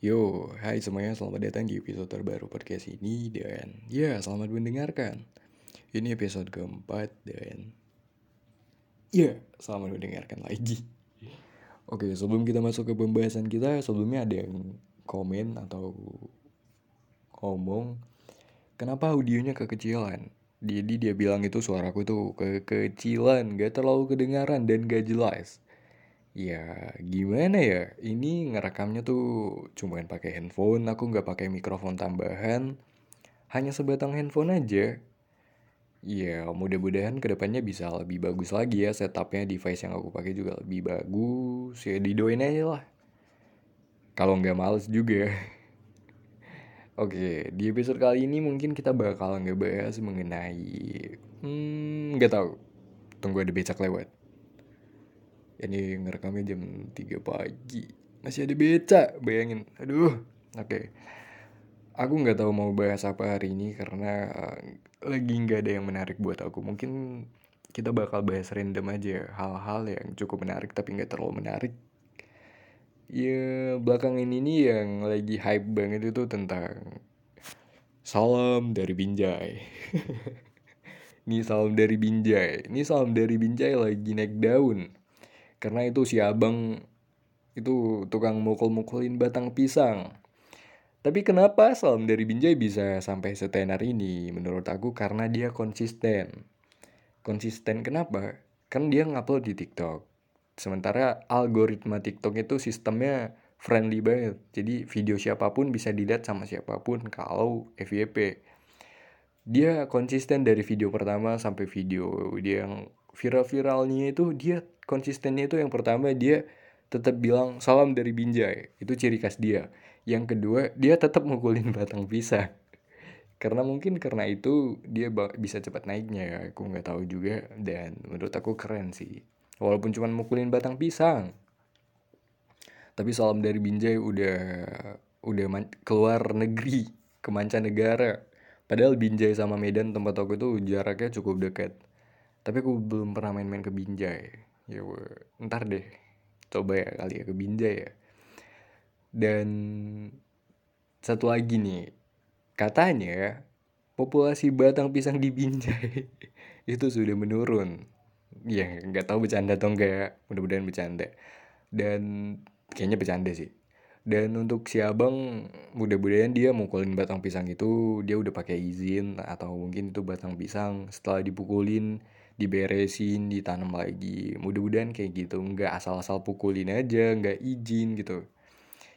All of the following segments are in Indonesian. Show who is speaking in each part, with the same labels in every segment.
Speaker 1: Yo, hai semuanya, selamat datang di episode terbaru podcast ini dan ya selamat mendengarkan. Ini episode keempat dan ya selamat mendengarkan lagi. Oke, sebelum kita masuk ke pembahasan kita, sebelumnya ada yang komen atau ngomong kenapa audionya kekecilan. Jadi dia bilang itu suaraku tuh kekecilan, gak terlalu kedengaran dan gak jelas. Ya gimana ya, ini ngerekamnya tuh cuman pakai handphone, aku nggak pakai mikrofon tambahan, hanya sebatang handphone aja. Ya mudah-mudahan ke depannya bisa lebih bagus lagi ya setupnya device yang aku pakai juga lebih bagus, ya didoain aja lah. Kalau nggak males juga. Oke, di episode kali ini mungkin kita bakal ngebahas mengenai, hmm, nggak tahu. Tunggu ada becak lewat ini ngerekamnya jam 3 pagi. Masih ada beca bayangin. Aduh oke. Okay. aku nggak tahu mau bahas apa hari ini karena uh, lagi nggak ada yang menarik buat aku. Mungkin kita bakal bahas random aja hal-hal yang cukup menarik tapi nggak terlalu menarik. Ya belakangan ini yang lagi hype banget itu tentang salam dari Binjai. Ini salam dari Binjai. Ini salam dari Binjai lagi naik daun karena itu si abang itu tukang mukul-mukulin batang pisang. Tapi kenapa Salam dari Binjai bisa sampai setenar ini? Menurut aku karena dia konsisten. Konsisten kenapa? Kan dia ngupload di TikTok. Sementara algoritma TikTok itu sistemnya friendly banget. Jadi video siapa pun bisa dilihat sama siapa pun kalau FYP. Dia konsisten dari video pertama sampai video dia yang viral-viralnya itu dia konsistennya itu yang pertama dia tetap bilang salam dari Binjai. Itu ciri khas dia. Yang kedua dia tetap mukulin batang pisang. Karena mungkin karena itu dia bisa cepat naiknya ya. Aku nggak tahu juga. Dan menurut aku keren sih. Walaupun cuma mukulin batang pisang. Tapi salam dari Binjai udah udah keluar negeri ke mancanegara. Padahal Binjai sama Medan tempat aku itu jaraknya cukup dekat tapi aku belum pernah main-main ke Binjai. Ya ntar deh coba ya kali ya ke Binjai ya. Dan satu lagi nih katanya populasi batang pisang di Binjai itu sudah menurun. Ya nggak tahu bercanda atau enggak ya mudah-mudahan bercanda. Dan kayaknya bercanda sih. Dan untuk si abang mudah-mudahan dia mukulin batang pisang itu dia udah pakai izin atau mungkin itu batang pisang. Setelah dipukulin diberesin ditanam lagi. Mudah-mudahan kayak gitu nggak asal-asal pukulin aja nggak izin gitu.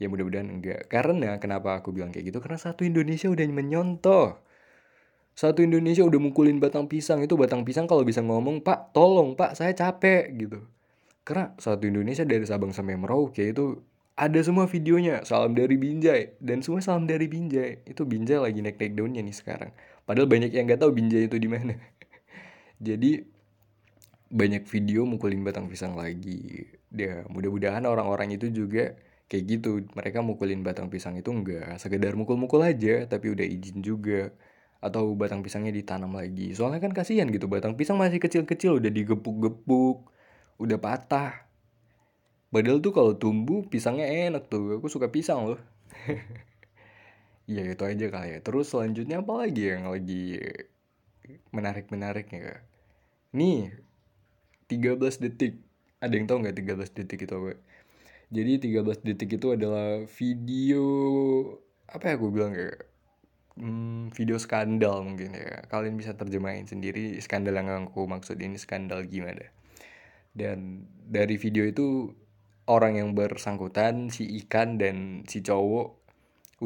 Speaker 1: Ya mudah-mudahan enggak karena kenapa aku bilang kayak gitu? Karena satu Indonesia udah menyontoh satu Indonesia udah mukulin batang pisang. Itu batang pisang kalau bisa ngomong pak tolong pak saya capek gitu. Karena satu Indonesia dari Sabang sampai Merauke itu ada semua videonya. Salam dari Binjai. Dan semua salam dari Binjai. Itu Binjai lagi naik naik daunnya nih sekarang. Padahal banyak yang nggak tahu Binjai itu di mana jadi banyak video mukulin batang pisang lagi. Ya mudah-mudahan orang-orang itu juga kayak gitu. Mereka mukulin batang pisang itu enggak sekedar mukul-mukul aja tapi udah izin juga. Atau batang pisangnya ditanam lagi. Soalnya kan kasihan gitu batang pisang masih kecil-kecil udah digepuk-gepuk udah patah. Padahal tuh kalau tumbuh pisangnya enak tuh. Aku suka pisang loh. Ya itu aja kali ya. Terus selanjutnya apa lagi yang lagi menarik-menarik ya nih 13 detik. Ada yang tahu nggak 13 detik itu apa jadi 13 detik itu adalah video apa ya aku bilang kayak hmm, video skandal mungkin ya. Kalian bisa terjemahin sendiri skandal yang aku maksud ini skandal gimana. Dan dari video itu orang yang bersangkutan si ikan dan si cowok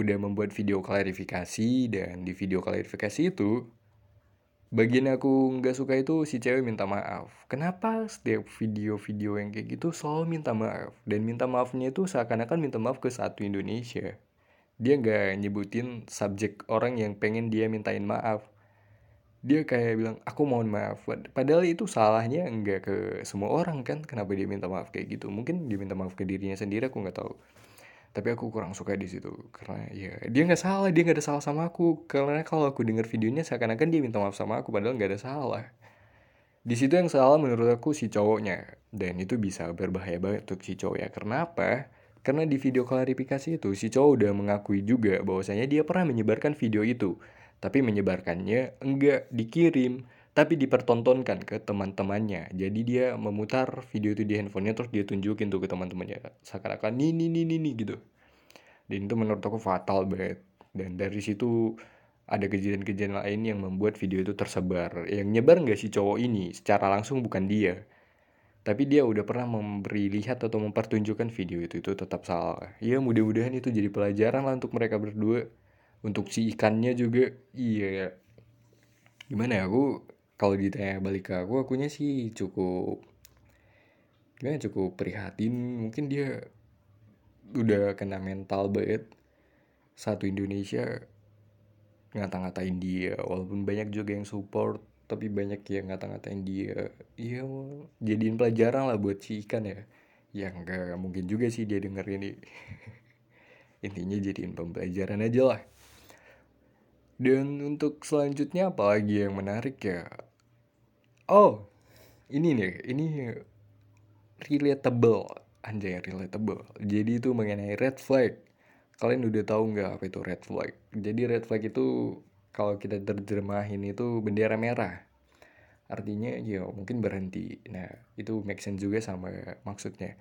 Speaker 1: udah membuat video klarifikasi dan di video klarifikasi itu bagian aku nggak suka itu si cewek minta maaf. Kenapa setiap video-video yang kayak gitu selalu minta maaf? Dan minta maafnya itu seakan-akan minta maaf ke satu Indonesia. Dia nggak nyebutin subjek orang yang pengen dia mintain maaf. Dia kayak bilang aku mohon maaf. Padahal itu salahnya nggak ke semua orang kan kenapa dia minta maaf kayak gitu? Mungkin dia minta maaf ke dirinya sendiri aku nggak tahu tapi aku kurang suka di situ karena ya dia nggak salah dia nggak ada salah sama aku. Karena kalau aku dengar videonya seakan-akan dia minta maaf sama aku padahal nggak ada salah. Di situ yang salah menurut aku si cowoknya. Dan itu bisa berbahaya banget untuk si cowok ya. Karena apa? Karena di video klarifikasi itu si cowok udah mengakui juga bahwasanya dia pernah menyebarkan video itu. Tapi menyebarkannya enggak dikirim, tapi dipertontonkan ke teman-temannya. Jadi dia memutar video itu di handphonenya terus dia tunjukin tuh ke teman-temannya. Seakan-akan nih nih nih nih gitu. Dan itu menurut aku fatal banget. Dan dari situ ada kejadian-kejadian lain yang membuat video itu tersebar. Yang nyebar nggak si cowok ini, secara langsung bukan dia tapi dia udah pernah memberi lihat atau mempertunjukkan video itu itu tetap salah ya mudah-mudahan itu jadi pelajaran lah untuk mereka berdua untuk si ikannya juga iya gimana ya aku kalau ditanya balik ke aku akunya sih cukup gimana cukup prihatin. Mungkin dia udah kena mental banget. Satu Indonesia ngata-ngatain dia. Walaupun banyak juga yang support tapi banyak yang ngata-ngatain dia. Iya jadiin pelajaran lah buat si ikan ya. Ya enggak mungkin juga sih dia denger ini intinya jadiin pembelajaran aja lah. Dan untuk selanjutnya apa lagi yang menarik ya oh ini nih ini relatable. Anjay relatable. Jadi itu mengenai red flag. Kalian udah tahu nggak apa itu red flag? Jadi red flag itu kalau kita terjemahin itu bendera merah. Artinya ya mungkin berhenti. Nah itu make sense juga sama maksudnya.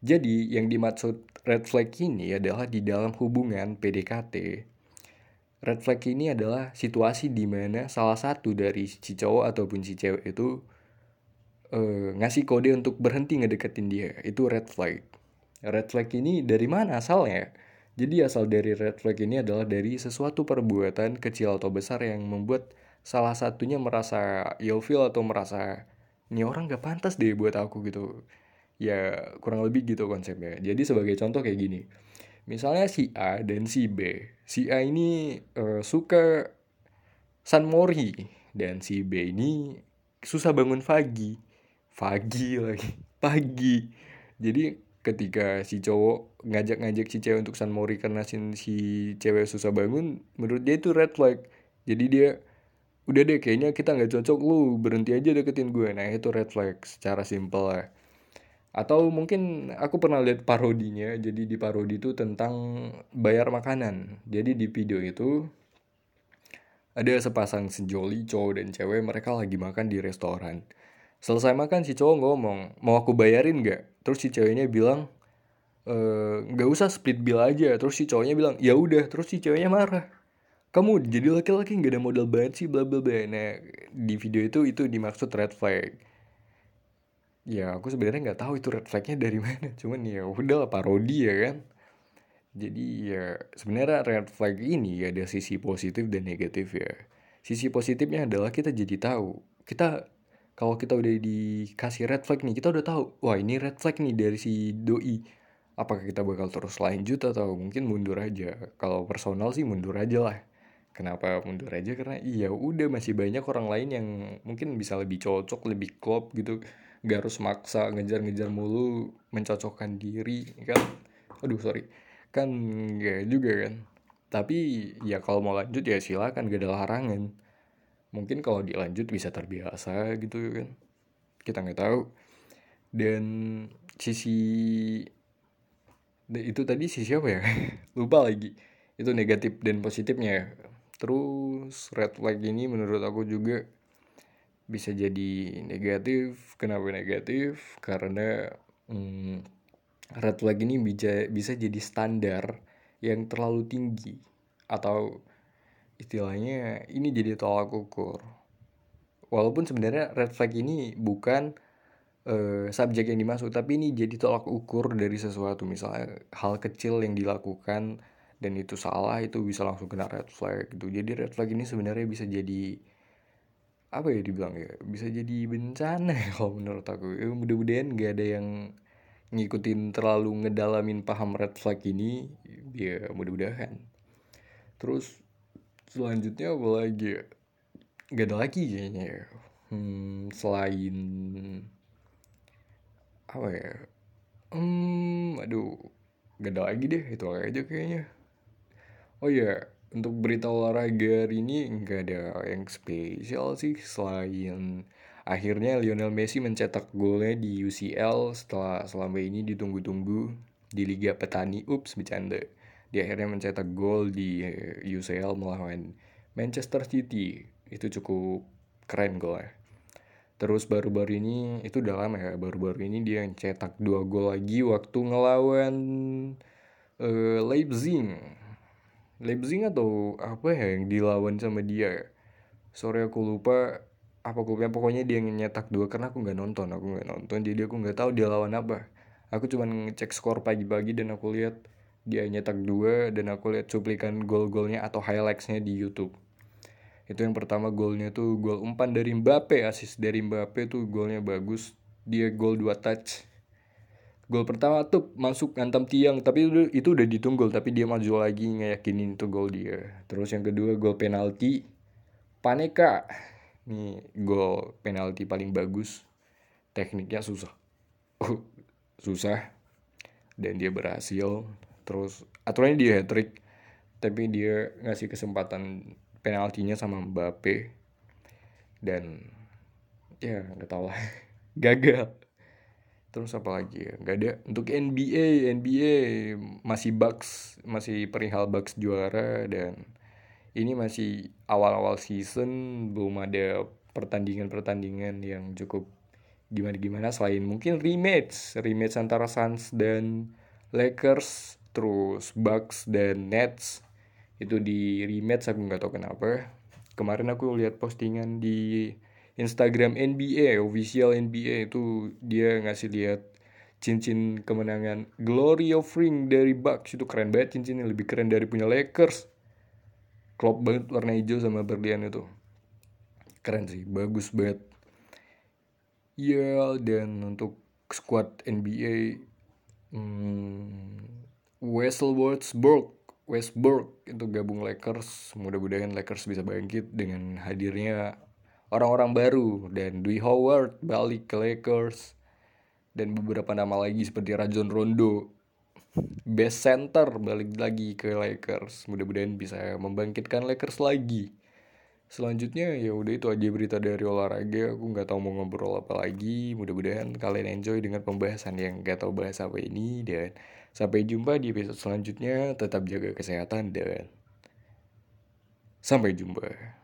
Speaker 1: Jadi yang dimaksud red flag ini adalah di dalam hubungan PDKT red flag ini adalah situasi di mana salah satu dari si cowok ataupun si cewek itu uh, ngasih kode untuk berhenti ngedeketin dia itu red flag red flag ini dari mana asalnya jadi asal dari red flag ini adalah dari sesuatu perbuatan kecil atau besar yang membuat salah satunya merasa ilfeel atau merasa ini orang gak pantas deh buat aku gitu. Ya kurang lebih gitu konsepnya. Jadi sebagai contoh kayak gini. Misalnya si A dan si B. Si A ini uh, suka San Mori dan si B ini susah bangun pagi. Pagi lagi. Pagi. Jadi ketika si cowok ngajak-ngajak si cewek untuk San Mori karena si, si cewek susah bangun menurut dia itu red flag jadi dia udah deh kayaknya kita nggak cocok lu berhenti aja deketin gue nah itu red flag secara simpel lah atau mungkin aku pernah lihat parodinya jadi di parodi itu tentang bayar makanan. Jadi di video itu ada sepasang sejoli cowok dan cewek mereka lagi makan di restoran. Selesai makan si cowok ngomong mau aku bayarin nggak? Terus si ceweknya bilang e, nggak usah split bill aja. Terus si cowoknya bilang ya udah. Terus si ceweknya marah. Kamu jadi laki-laki nggak ada modal banget sih bla bla bla. Nah di video itu itu dimaksud red flag ya aku sebenarnya nggak tahu itu red flagnya dari mana. Cuman ya udah parodi ya kan? Jadi ya sebenarnya red flag ini ya ada sisi positif dan negatif ya. Sisi positifnya adalah kita jadi tahu. Kita kalau kita udah dikasih red flag nih kita udah tahu wah ini red flag nih dari si doi. Apakah kita bakal terus lanjut atau mungkin mundur aja? Kalau personal sih mundur aja lah. Kenapa mundur aja? Karena iya udah masih banyak orang lain yang mungkin bisa lebih cocok lebih klop gitu gak harus maksa ngejar-ngejar mulu mencocokkan diri kan? Aduh sorry. Kan gak juga kan? Tapi ya kalau mau lanjut ya silakan gak ada larangan. Mungkin kalau dilanjut bisa terbiasa gitu kan? Kita nggak tahu. Dan sisi itu tadi sisi apa ya? Lupa lagi. Itu negatif dan positifnya terus red flag ini menurut aku juga bisa jadi negatif. Kenapa negatif? Karena hmm, red flag ini bisa bisa jadi standar yang terlalu tinggi. Atau istilahnya ini jadi tolak ukur. Walaupun sebenarnya red flag ini bukan uh, subjek yang dimasuk tapi ini jadi tolak ukur dari sesuatu. Misalnya hal kecil yang dilakukan dan itu salah itu bisa langsung kena red flag gitu. Jadi red flag ini sebenarnya bisa jadi apa ya dibilang ya bisa jadi bencana ya kalau menurut aku ya, mudah-mudahan gak ada yang ngikutin terlalu ngedalamin paham red flag ini ya mudah-mudahan terus selanjutnya apa lagi ya? Gak ada lagi kayaknya ya. Hmm, selain apa ya? Hmm, aduh, gak ada lagi deh itu aja kayaknya. Oh iya, untuk berita olahraga hari ini nggak ada yang spesial sih selain akhirnya Lionel Messi mencetak golnya di UCL setelah selama ini ditunggu-tunggu di Liga Petani. Ups, bercanda. Dia akhirnya mencetak gol di eh, UCL melawan Manchester City. Itu cukup keren golnya. Terus baru-baru ini itu udah lama ya. Baru-baru ini dia cetak dua gol lagi waktu ngelawan uh, Leipzig. Leipzig atau apa ya yang dilawan sama dia. Sorry aku lupa apa klubnya. Pokoknya dia nyetak dua karena aku nggak nonton aku nggak nonton. Jadi aku nggak tahu dia lawan apa. Aku cuma ngecek skor pagi-pagi dan aku lihat dia nyetak dua dan aku lihat cuplikan gol-golnya atau highlightsnya di YouTube. Itu yang pertama golnya tuh gol umpan dari Mbappe asis dari Mbappe tuh golnya bagus. Dia gol dua touch gol pertama tuh masuk ngantem tiang tapi itu, itu udah ditunggul tapi dia maju lagi ngeyakinin tuh gol dia. Terus yang kedua gol penalti. Paneka. Ini gol penalti paling bagus. Tekniknya susah. Susah. Dan dia berhasil. Terus aturannya dia hat trick tapi dia ngasih kesempatan penaltinya sama Mbappe. Dan ya nggak tahu lah. Gagal terus apa lagi ya? Nggak ada. Untuk NBA NBA masih Bucks masih perihal Bucks juara dan ini masih awal-awal season belum ada pertandingan-pertandingan yang cukup gimana-gimana selain mungkin rematch rematch antara Suns dan Lakers terus Bucks dan Nets. Itu di rematch aku nggak tahu kenapa. Kemarin aku lihat postingan di Instagram NBA official NBA itu dia ngasih lihat cincin kemenangan Glory of Ring dari Bucks. Itu keren banget cincinnya lebih keren dari punya Lakers. Klop banget warna hijau sama berlian itu. Keren sih bagus banget. Ya dan untuk squad NBA hmm, Westworldsburg Westbrook. Itu gabung Lakers. Mudah-mudahan Lakers bisa bangkit dengan hadirnya orang-orang baru. Dan Dwi Howard balik ke Lakers dan beberapa nama lagi seperti Rajon Rondo. Best center balik lagi ke Lakers. Mudah-mudahan bisa membangkitkan Lakers lagi. Selanjutnya ya udah itu aja berita dari olahraga. Aku nggak tahu mau ngobrol apa lagi. Mudah-mudahan kalian enjoy dengan pembahasan yang nggak tahu bahas apa ini. Dan Sampai jumpa di episode selanjutnya. Tetap jaga kesehatan dan sampai jumpa.